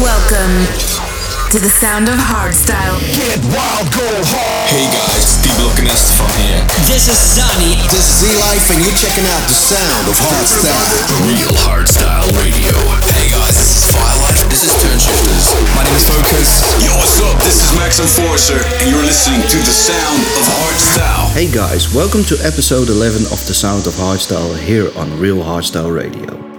Welcome to the sound of hardstyle. Get wild, go hard. Hey guys, Steve Lokinest from here. This is Sunny. This is Z-Life and you're checking out the sound of hardstyle. Real hardstyle radio. Hey guys, this is Firelite. This is Turnshifters. My name is Focuz. Yo, what's up? This is Max Enforcer, and you're listening to the sound of hardstyle. Hey guys, welcome to episode 11 of the Sound of Hardstyle here on Real Hardstyle Radio.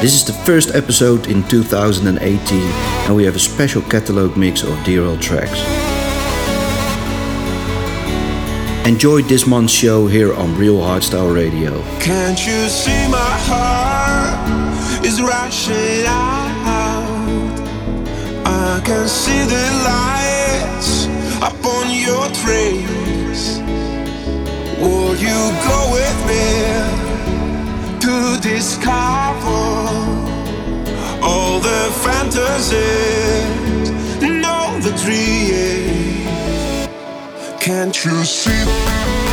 This is the first episode in 2018 and we have a special catalog mix of DRL tracks. Enjoy this month's show here on Real Hardstyle Radio. Can't you see my heart is rushing out? I can see the lights up on your trace. Will you go with me? To discover all the fantasies, know the dreams. Can't you see?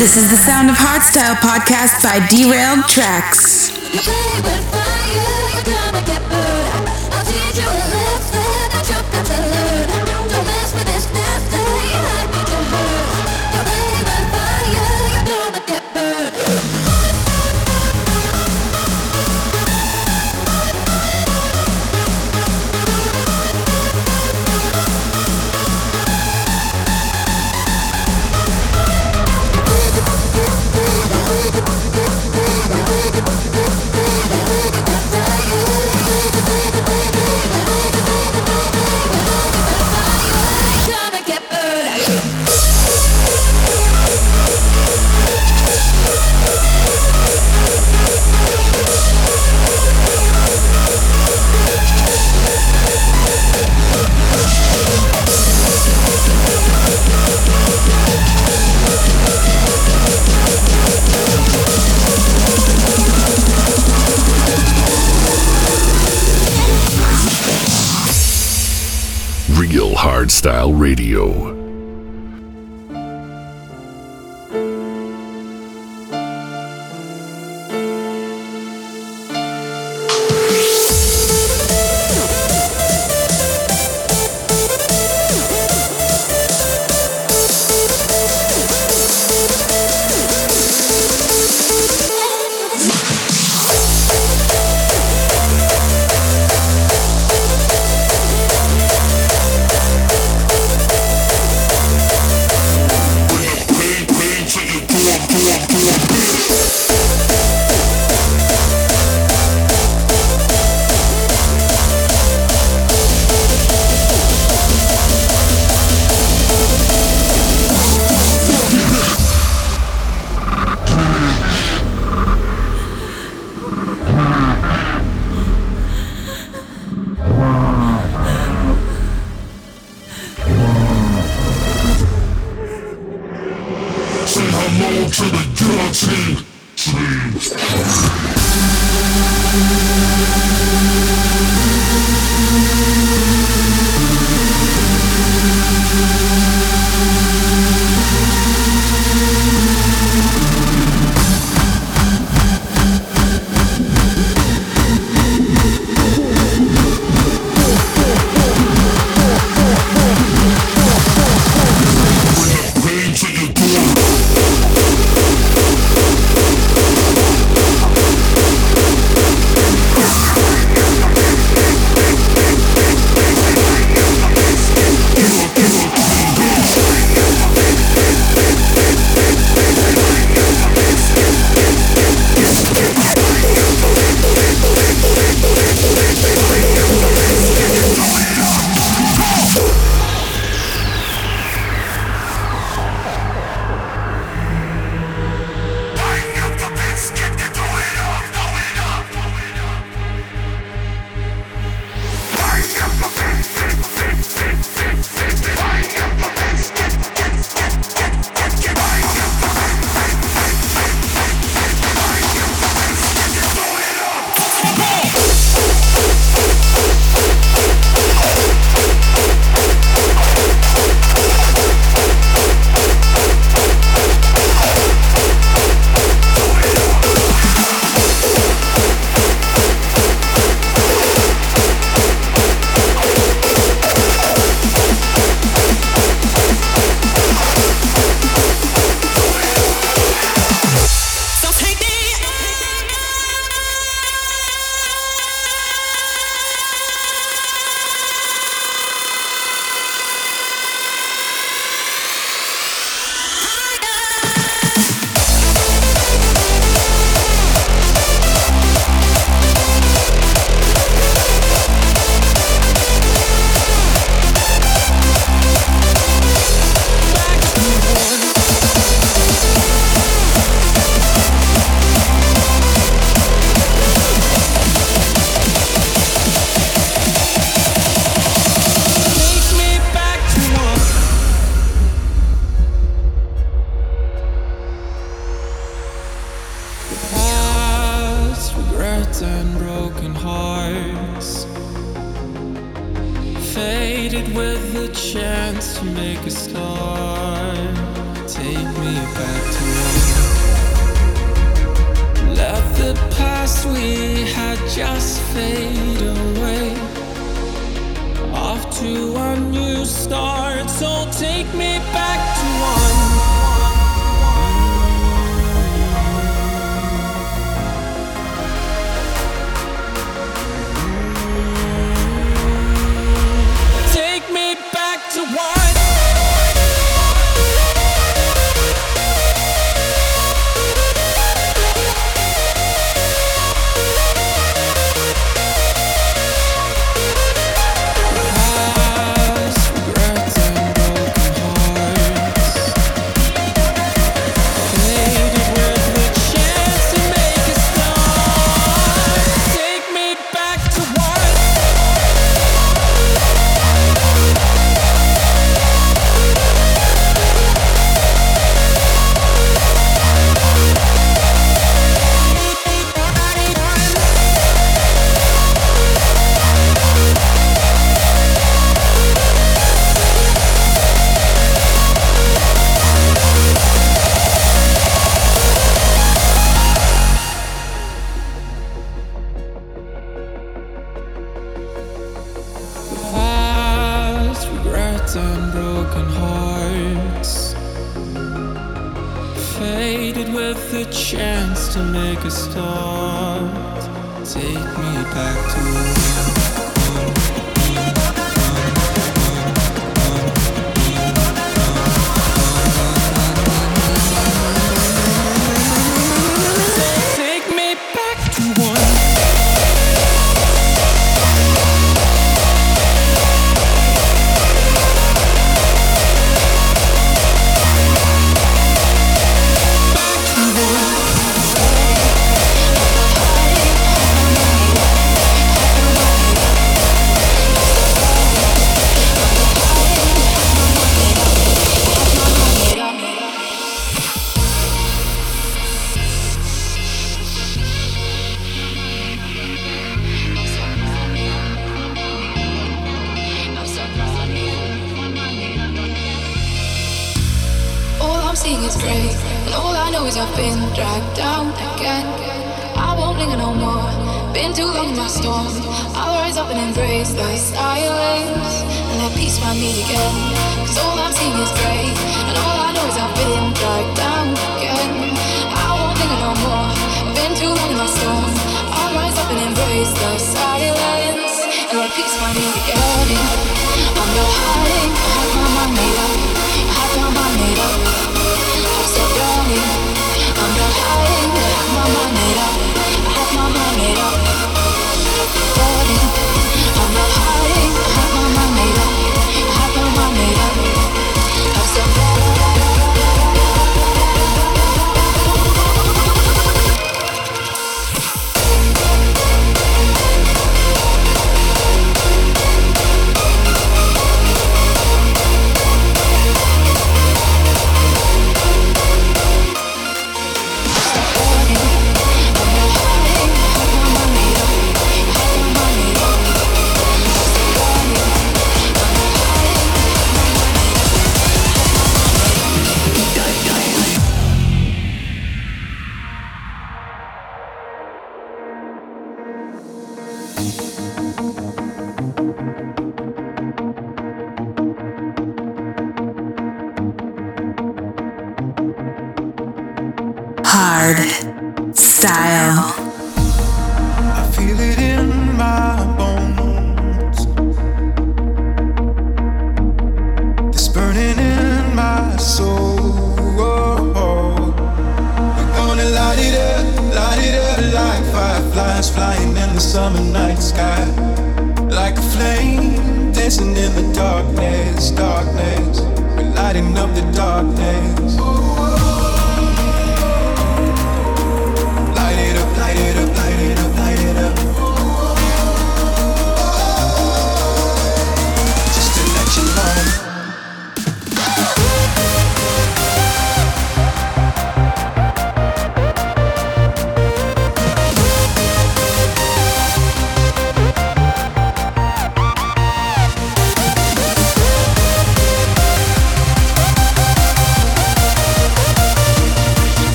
This is the Sound of hardstyle podcast by Derailed Traxx.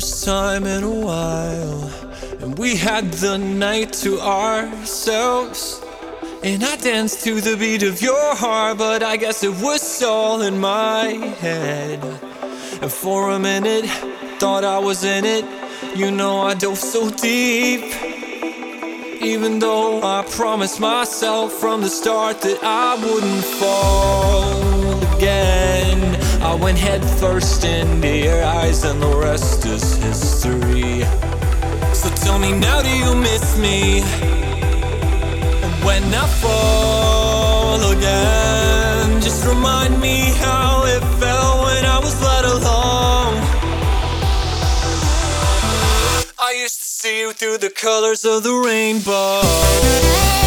Time in a while. And we had the night to ourselves. And I danced to the beat of your heart, but I guess it was all in my head. And for a minute, thought I was in it. You know, I dove so deep. Even though I promised myself from the start that I wouldn't fall again. I went head first into your eyes, and the rest is history. So tell me now, do you miss me? When I fall again, just remind me how it felt when I was let alone. I used to see you through the colors of the rainbow.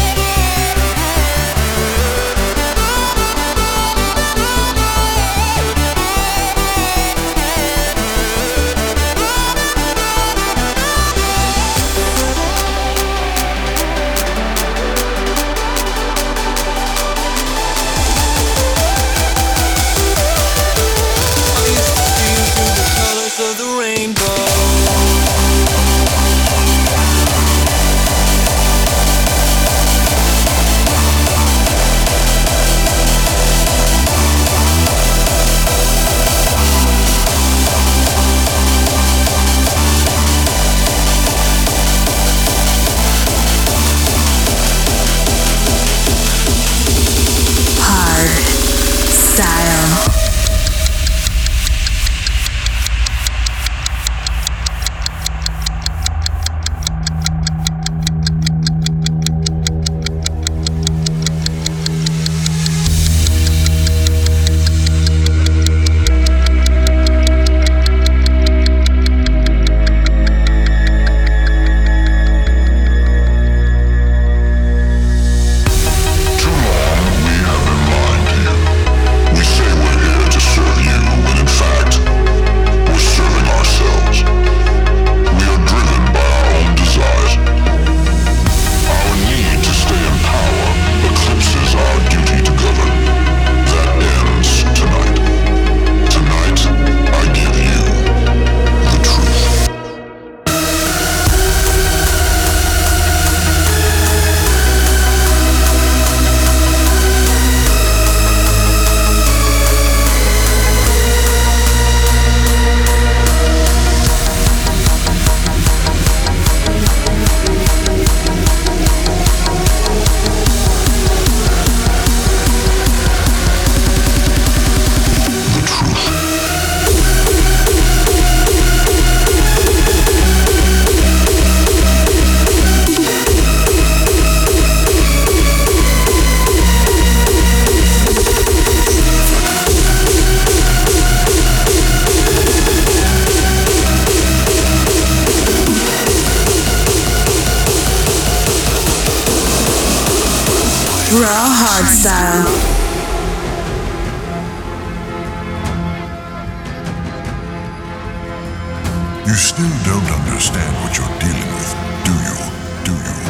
Don't understand what you're dealing with, do you? Do you?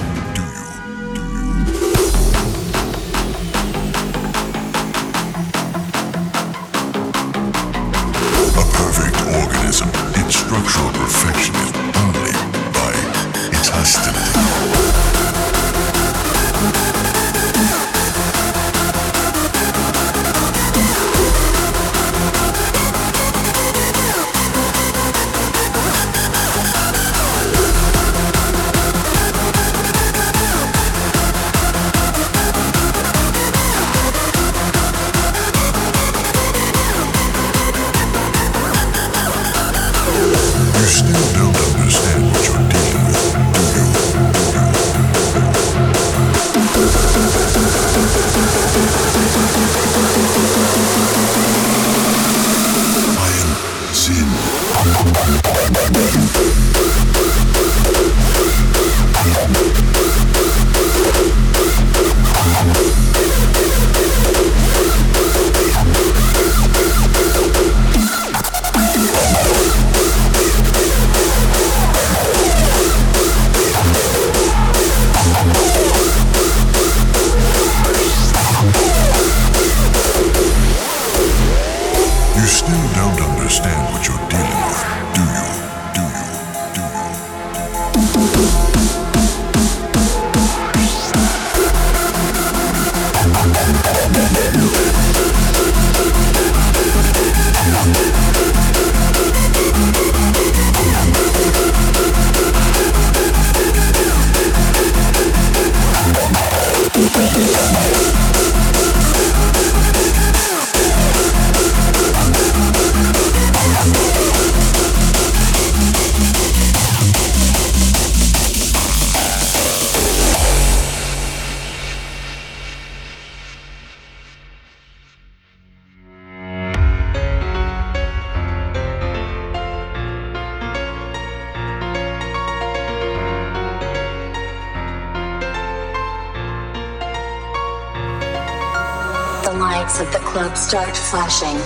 Start flashing.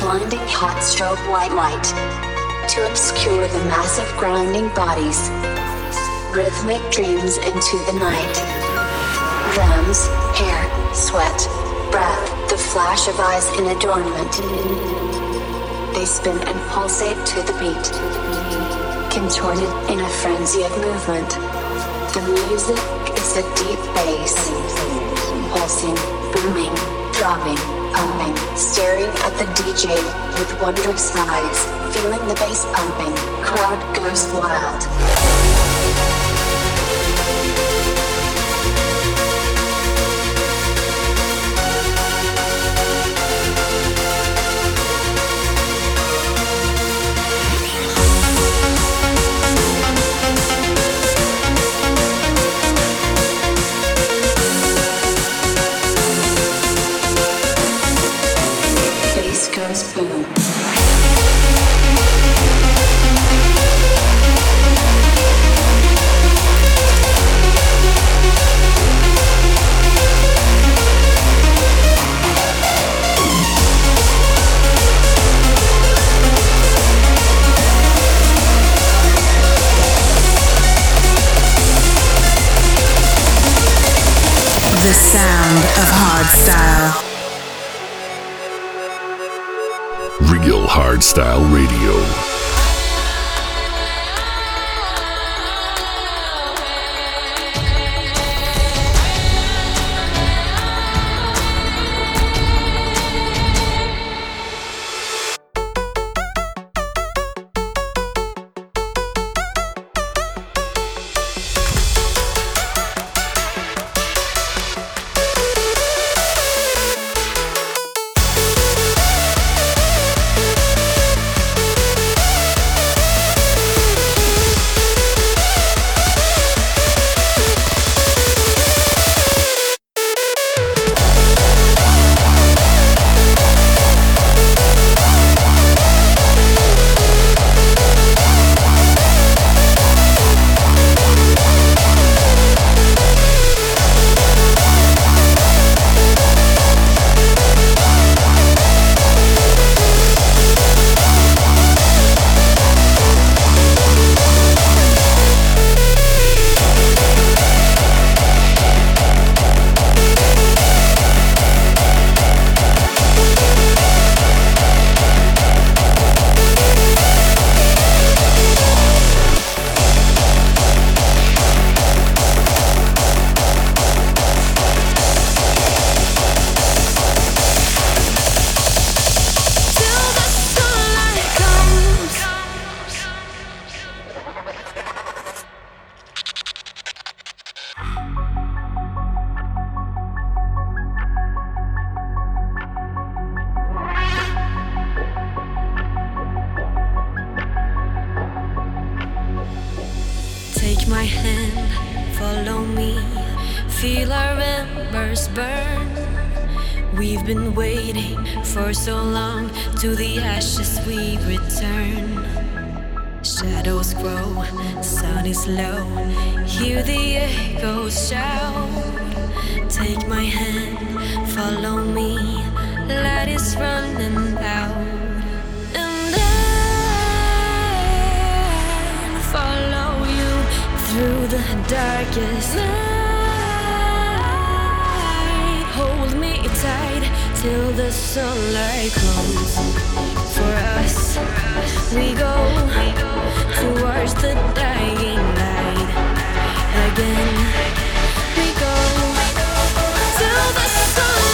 Blinding hot strobe white light. To obscure the massive grinding bodies. Rhythmic dreams into the night. Drums, hair, sweat, breath, the flash of eyes in adornment. They spin and pulsate to the beat. Contorted in a frenzy of movement. The music is a deep bass pulsing, booming, dropping, pumping, staring at the DJ with wondrous eyes, feeling the bass pumping, crowd goes wild. Sound of. Real Hardstyle Radio. My hand, follow me, feel our embers burn. We've been waiting for so long, to the ashes we return. Shadows grow, sun is low, hear the echoes shout. Take my hand, follow me, light is running out. Through the darkest night. Hold me tight till the sunlight comes. For us, we go towards the dying light. Again, we go till the sunlight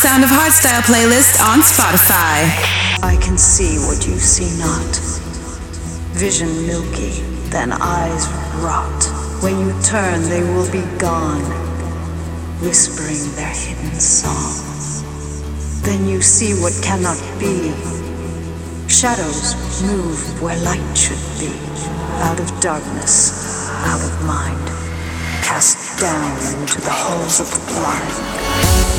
Sound of Hardstyle playlist on Spotify. I can see what you see not. Vision milky, then eyes rot. When you turn, they will be gone, whispering their hidden song. Then you see what cannot be. Shadows move where light should be. Out of darkness, out of mind. Cast down into the holes of the blind.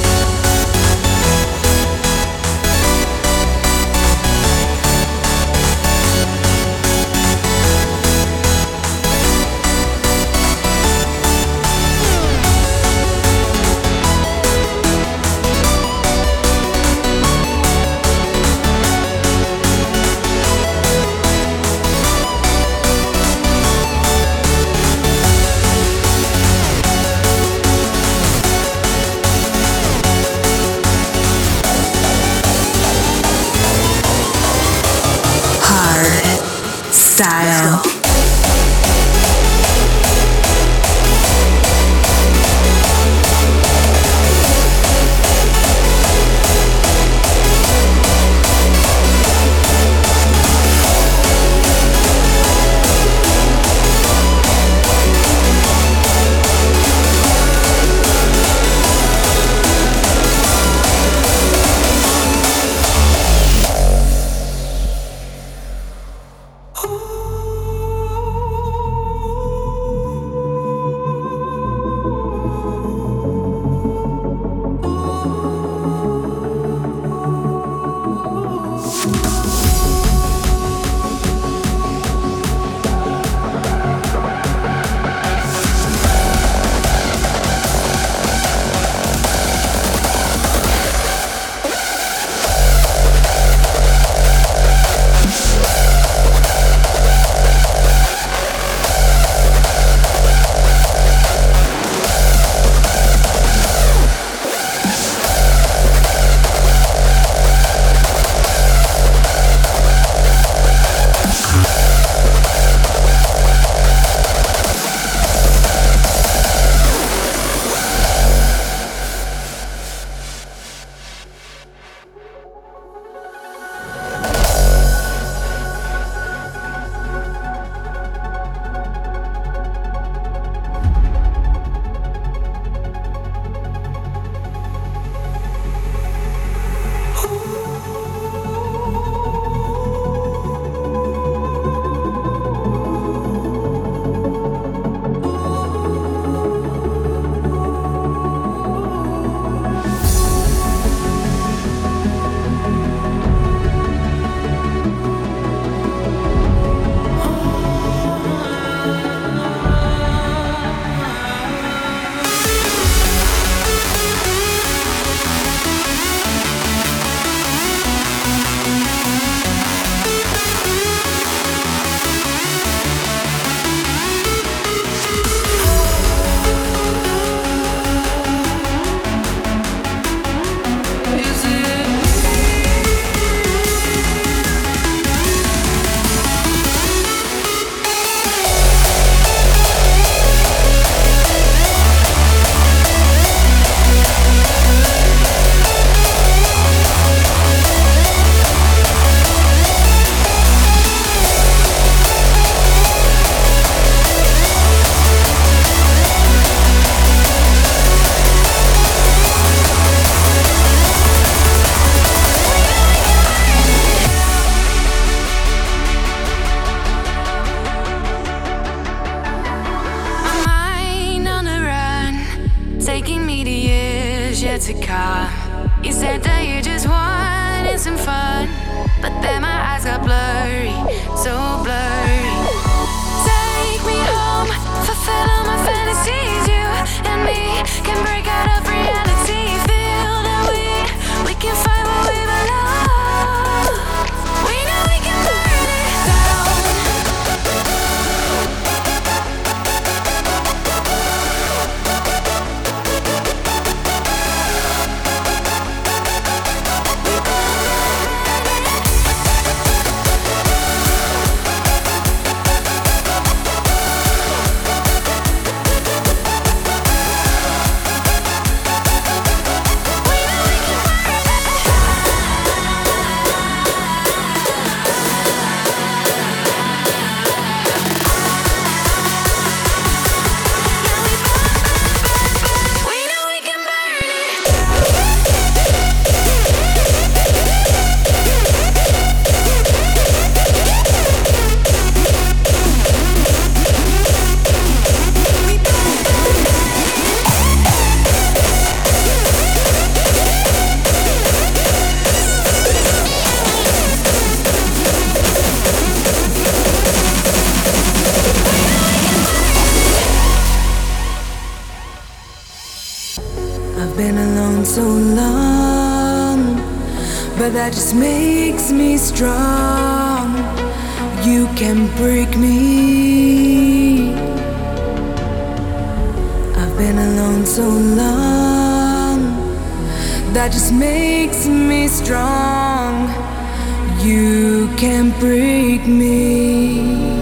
Been alone so long, that just makes me strong. You can't break me.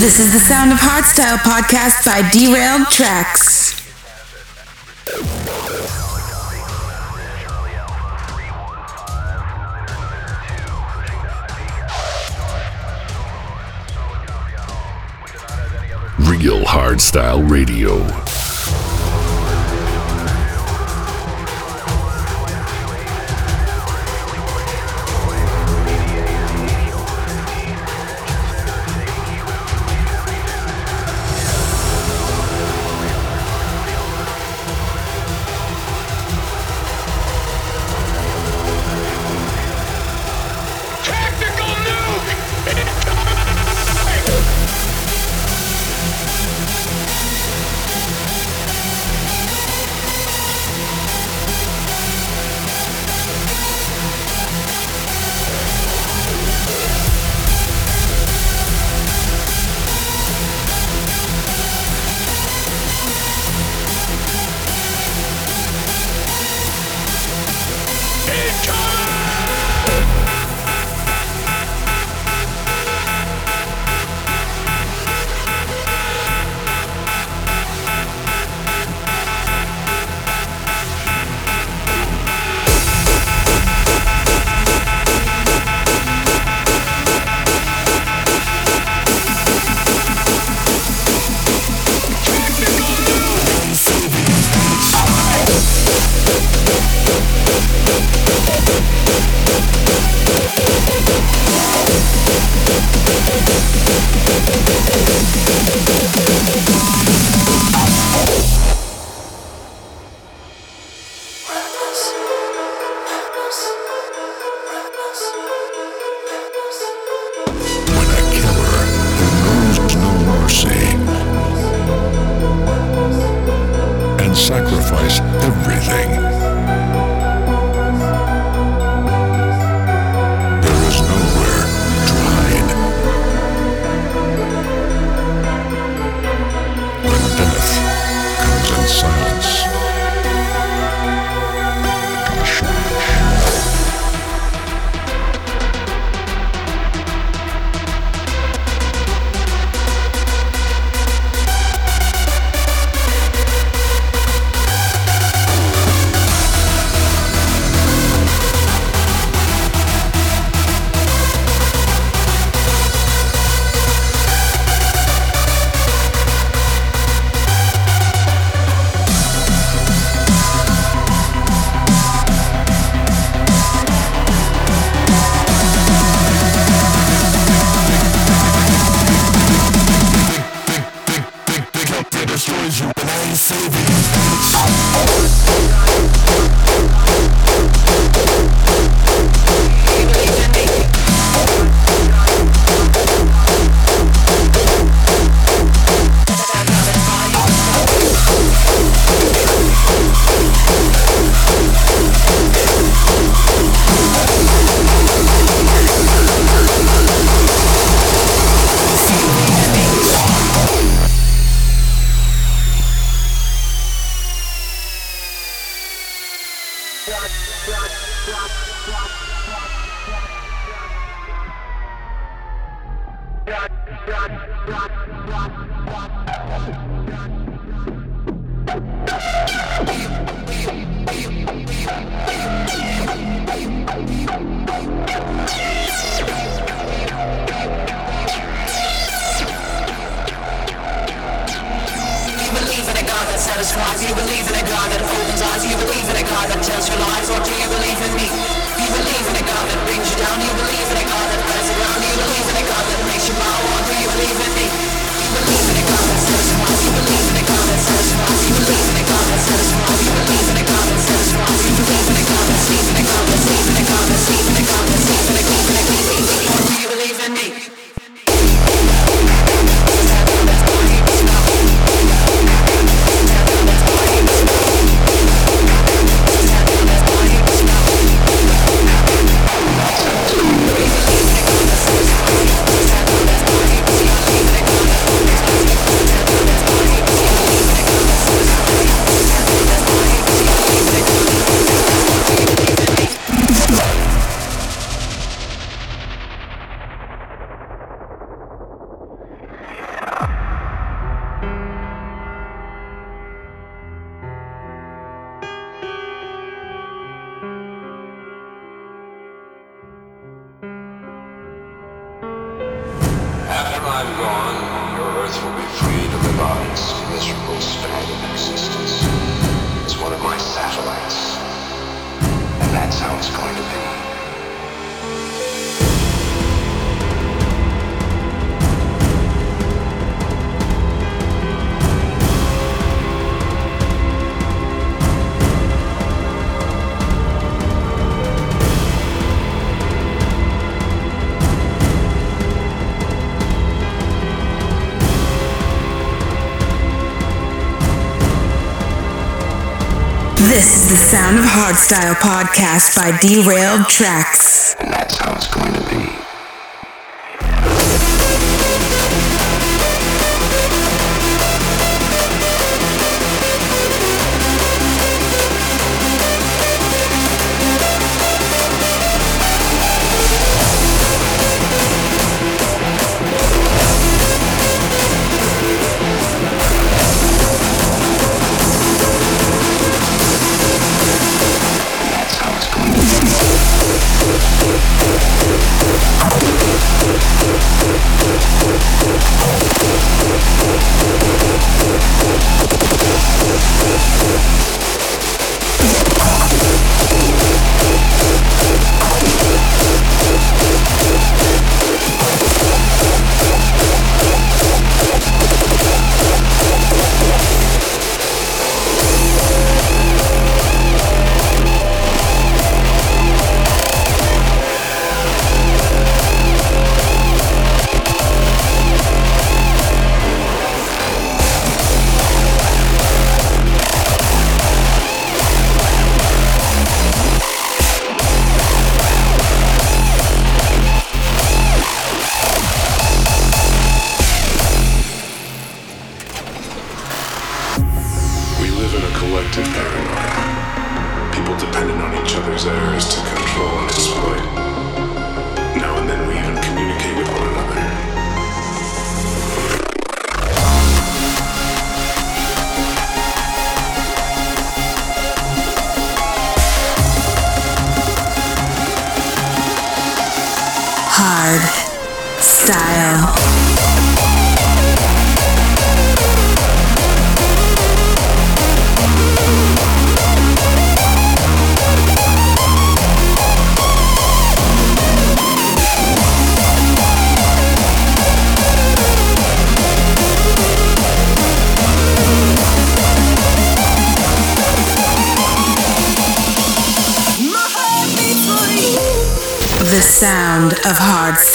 This is the Sound of Hardstyle podcast by Derailed Traxx. Real Hardstyle Radio. Satisfies you believe in a God that opens eyes you believe in a God that tells you lies or do you believe in me you believe in a God that brings you down you believe in a God that wears around you believe in a God that makes you bow you believe in me. You believe in God that satisfies you believe in a God that satisfies you believe in a God that satisfies This is the Sound of Hardstyle podcast by Derailed Traxx. And that's how it's going to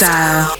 hardstyle.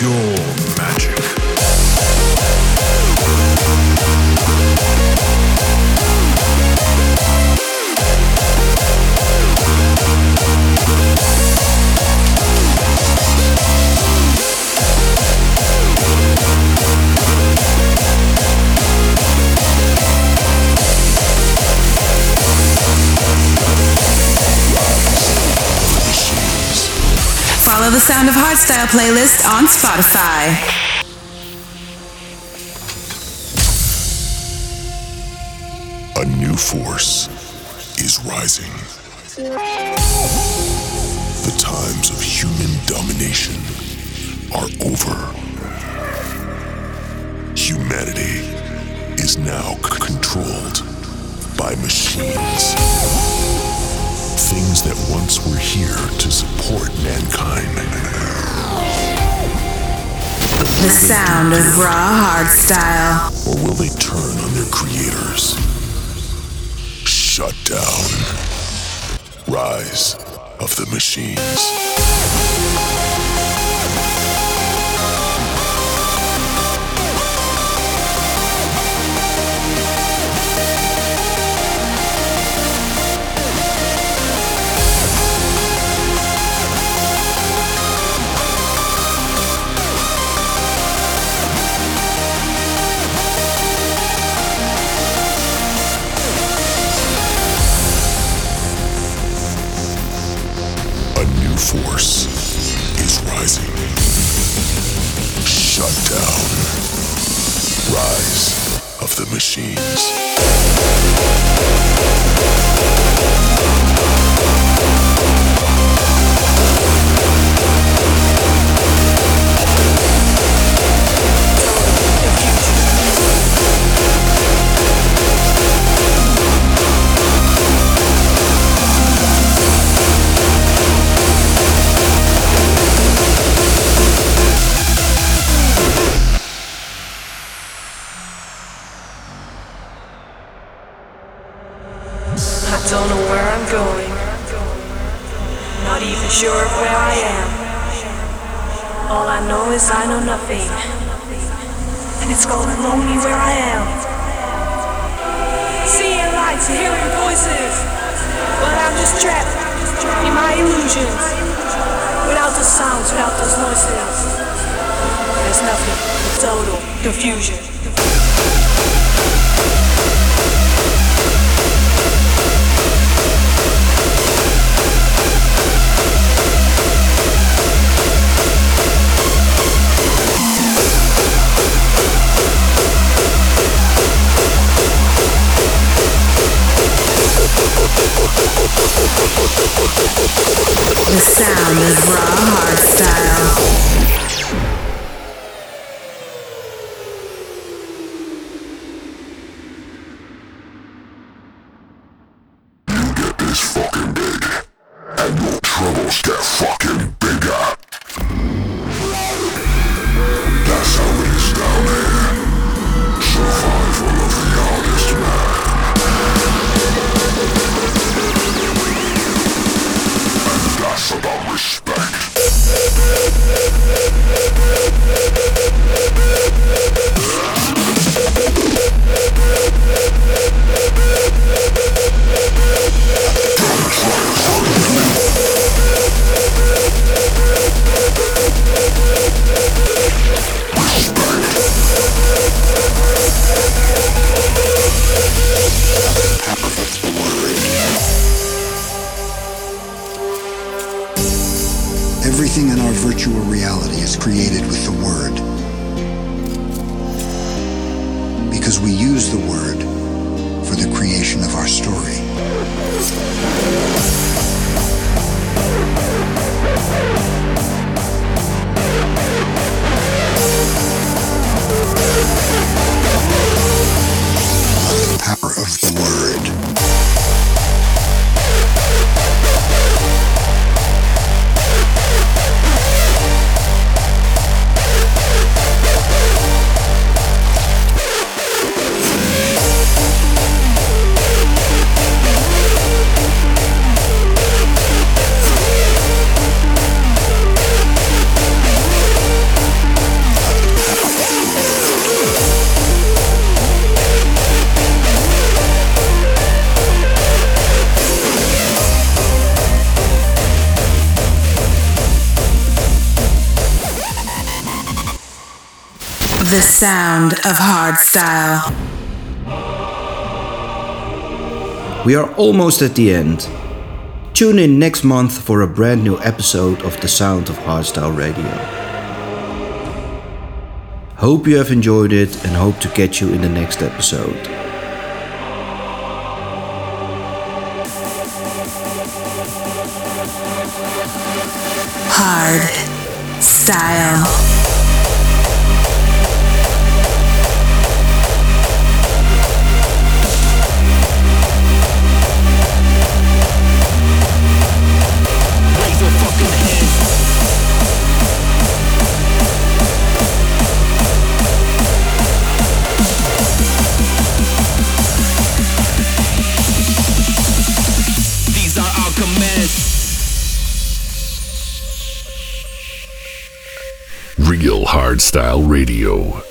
pure magic. Sound of Hardstyle playlist on Spotify. A new force is rising. The times of human domination are over. Humanity is now c- controlled by machines things that once were here to support mankind. The sound of raw hard style. Or will they turn on their creators? Shut down. Rise of the machines. of the machines. sound of hardstyle. We are almost at the end. Tune in next month for a brand new episode of The Sound of Hardstyle Radio. Hope you have enjoyed it and hope to catch you in the next episode. Hard Style. Hardstyle Radio.